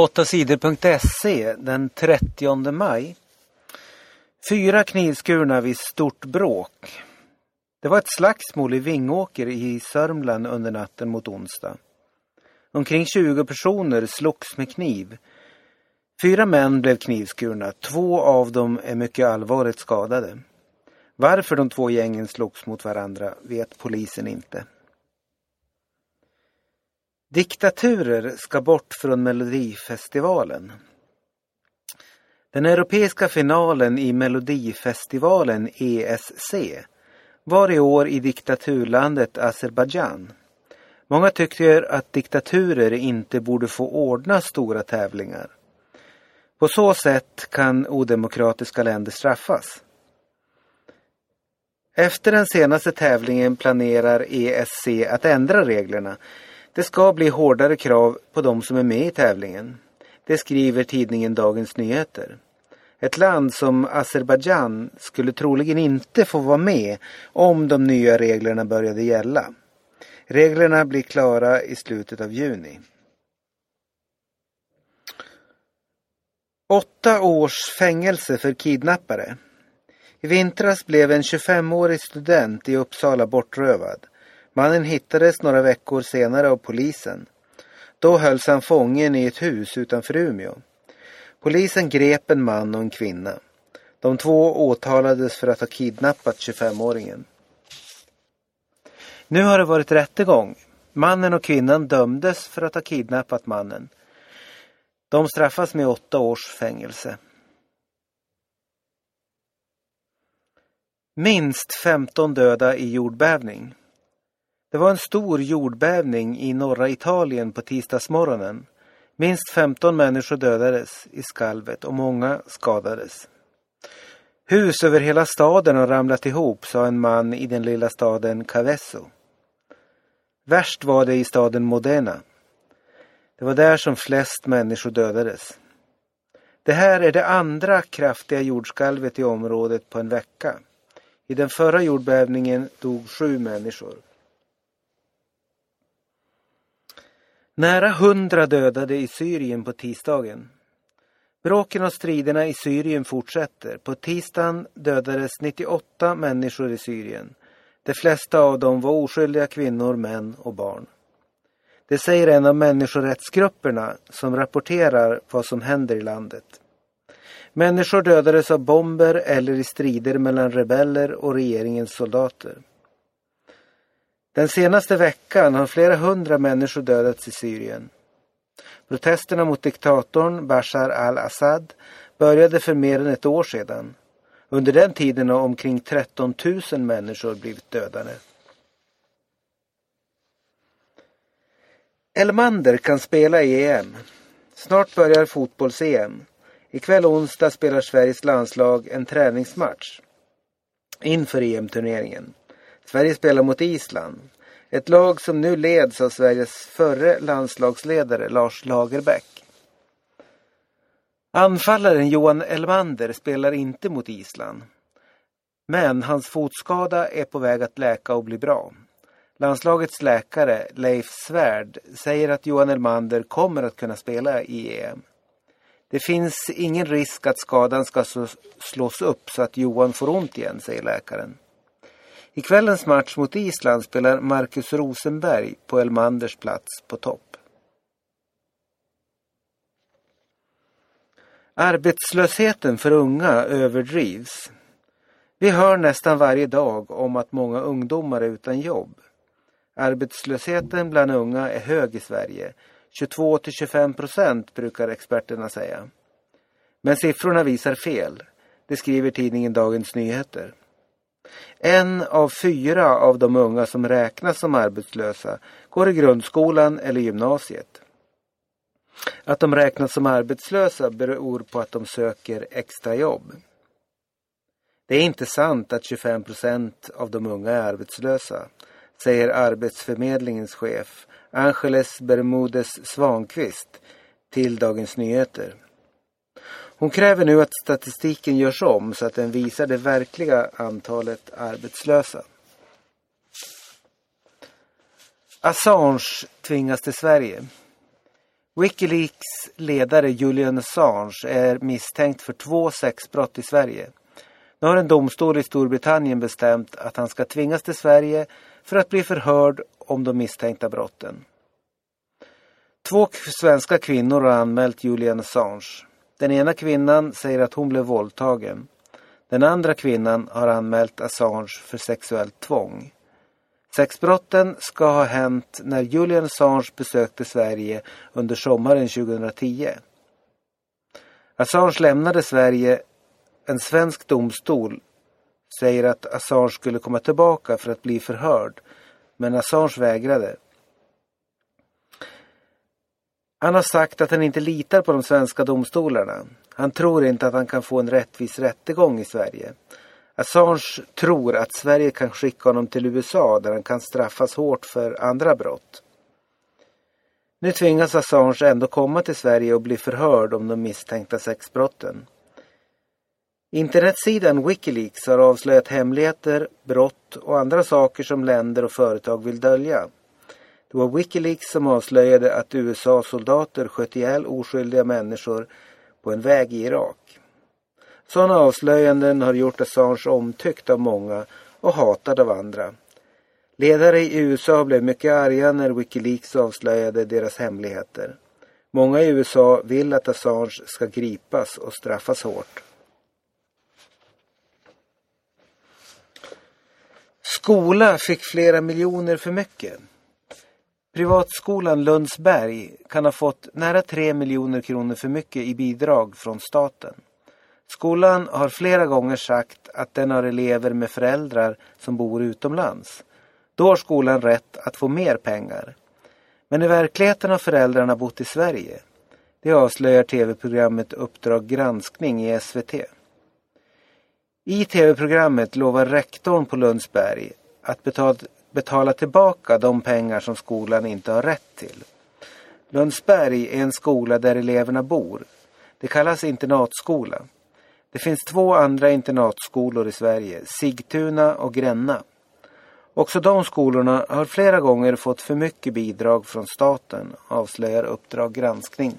8sidor.se den 30 maj. Fyra knivskurna vid stort bråk. Det var ett slagsmål i Vingåker i Sörmland under natten mot onsdag. Omkring 20 personer slogs med kniv. Fyra män blev knivskurna, två av dem är mycket allvarligt skadade. Varför de två gängen slogs mot varandra vet polisen inte. Diktaturer ska bort från Melodifestivalen. Den europeiska finalen i Melodifestivalen ESC var i år i diktaturlandet Azerbajdzjan. Många tycker att diktaturer inte borde få ordna stora tävlingar. På så sätt kan odemokratiska länder straffas. Efter den senaste tävlingen planerar ESC att ändra reglerna det ska bli hårdare krav på de som är med i tävlingen. Det skriver tidningen Dagens Nyheter. Ett land som Azerbajdzjan skulle troligen inte få vara med om de nya reglerna började gälla. Reglerna blir klara i slutet av juni. Åtta års fängelse för kidnappare. I vintras blev en 25-årig student i Uppsala bortrövad. Mannen hittades några veckor senare av polisen. Då hölls han fången i ett hus utanför Umeå. Polisen grep en man och en kvinna. De två åtalades för att ha kidnappat 25-åringen. Nu har det varit rättegång. Mannen och kvinnan dömdes för att ha kidnappat mannen. De straffas med åtta års fängelse. Minst 15 döda i jordbävning. Det var en stor jordbävning i norra Italien på tisdagsmorgonen. Minst 15 människor dödades i skalvet och många skadades. Hus över hela staden har ramlat ihop, sa en man i den lilla staden Cavesso. Värst var det i staden Modena. Det var där som flest människor dödades. Det här är det andra kraftiga jordskalvet i området på en vecka. I den förra jordbävningen dog sju människor. Nära hundra dödade i Syrien på tisdagen. Bråken och striderna i Syrien fortsätter. På tisdagen dödades 98 människor i Syrien. De flesta av dem var oskyldiga kvinnor, män och barn. Det säger en av människorättsgrupperna som rapporterar vad som händer i landet. Människor dödades av bomber eller i strider mellan rebeller och regeringens soldater. Den senaste veckan har flera hundra människor dödats i Syrien. Protesterna mot diktatorn Bashar al-Assad började för mer än ett år sedan. Under den tiden har omkring 13 000 människor blivit dödade. Elmander kan spela i EM. Snart börjar fotbolls-EM. Ikväll onsdag spelar Sveriges landslag en träningsmatch inför EM-turneringen. Sverige spelar mot Island. Ett lag som nu leds av Sveriges förre landslagsledare Lars Lagerbäck. Anfallaren Johan Elmander spelar inte mot Island. Men hans fotskada är på väg att läka och bli bra. Landslagets läkare Leif Svärd säger att Johan Elmander kommer att kunna spela i EM. Det finns ingen risk att skadan ska slås upp så att Johan får ont igen, säger läkaren. I kvällens match mot Island spelar Marcus Rosenberg på Elmanders plats på topp. Arbetslösheten för unga överdrivs. Vi hör nästan varje dag om att många ungdomar är utan jobb. Arbetslösheten bland unga är hög i Sverige. 22 till 25 procent brukar experterna säga. Men siffrorna visar fel. Det skriver tidningen Dagens Nyheter. En av fyra av de unga som räknas som arbetslösa går i grundskolan eller gymnasiet. Att de räknas som arbetslösa beror på att de söker extrajobb. Det är inte sant att 25 procent av de unga är arbetslösa, säger Arbetsförmedlingens chef Angeles Bermudes Svankvist till Dagens Nyheter. Hon kräver nu att statistiken görs om så att den visar det verkliga antalet arbetslösa. Assange tvingas till Sverige. Wikileaks ledare Julian Assange är misstänkt för två sexbrott i Sverige. Nu har en domstol i Storbritannien bestämt att han ska tvingas till Sverige för att bli förhörd om de misstänkta brotten. Två svenska kvinnor har anmält Julian Assange. Den ena kvinnan säger att hon blev våldtagen. Den andra kvinnan har anmält Assange för sexuellt tvång. Sexbrotten ska ha hänt när Julian Assange besökte Sverige under sommaren 2010. Assange lämnade Sverige. En svensk domstol säger att Assange skulle komma tillbaka för att bli förhörd. Men Assange vägrade. Han har sagt att han inte litar på de svenska domstolarna. Han tror inte att han kan få en rättvis rättegång i Sverige. Assange tror att Sverige kan skicka honom till USA där han kan straffas hårt för andra brott. Nu tvingas Assange ändå komma till Sverige och bli förhörd om de misstänkta sexbrotten. Internetsidan Wikileaks har avslöjat hemligheter, brott och andra saker som länder och företag vill dölja. Det var Wikileaks som avslöjade att USA-soldater sköt ihjäl oskyldiga människor på en väg i Irak. Sådana avslöjanden har gjort Assange omtyckt av många och hatad av andra. Ledare i USA blev mycket arga när Wikileaks avslöjade deras hemligheter. Många i USA vill att Assange ska gripas och straffas hårt. Skola fick flera miljoner för mycket. Privatskolan Lundsberg kan ha fått nära 3 miljoner kronor för mycket i bidrag från staten. Skolan har flera gånger sagt att den har elever med föräldrar som bor utomlands. Då har skolan rätt att få mer pengar. Men i verkligheten har föräldrarna bott i Sverige. Det avslöjar tv-programmet Uppdrag granskning i SVT. I tv-programmet lovar rektorn på Lundsberg att betala, betala tillbaka de pengar som skolan inte har rätt till. Lundsberg är en skola där eleverna bor. Det kallas internatskola. Det finns två andra internatskolor i Sverige, Sigtuna och Gränna. Också de skolorna har flera gånger fått för mycket bidrag från staten, avslöjar Uppdrag granskning.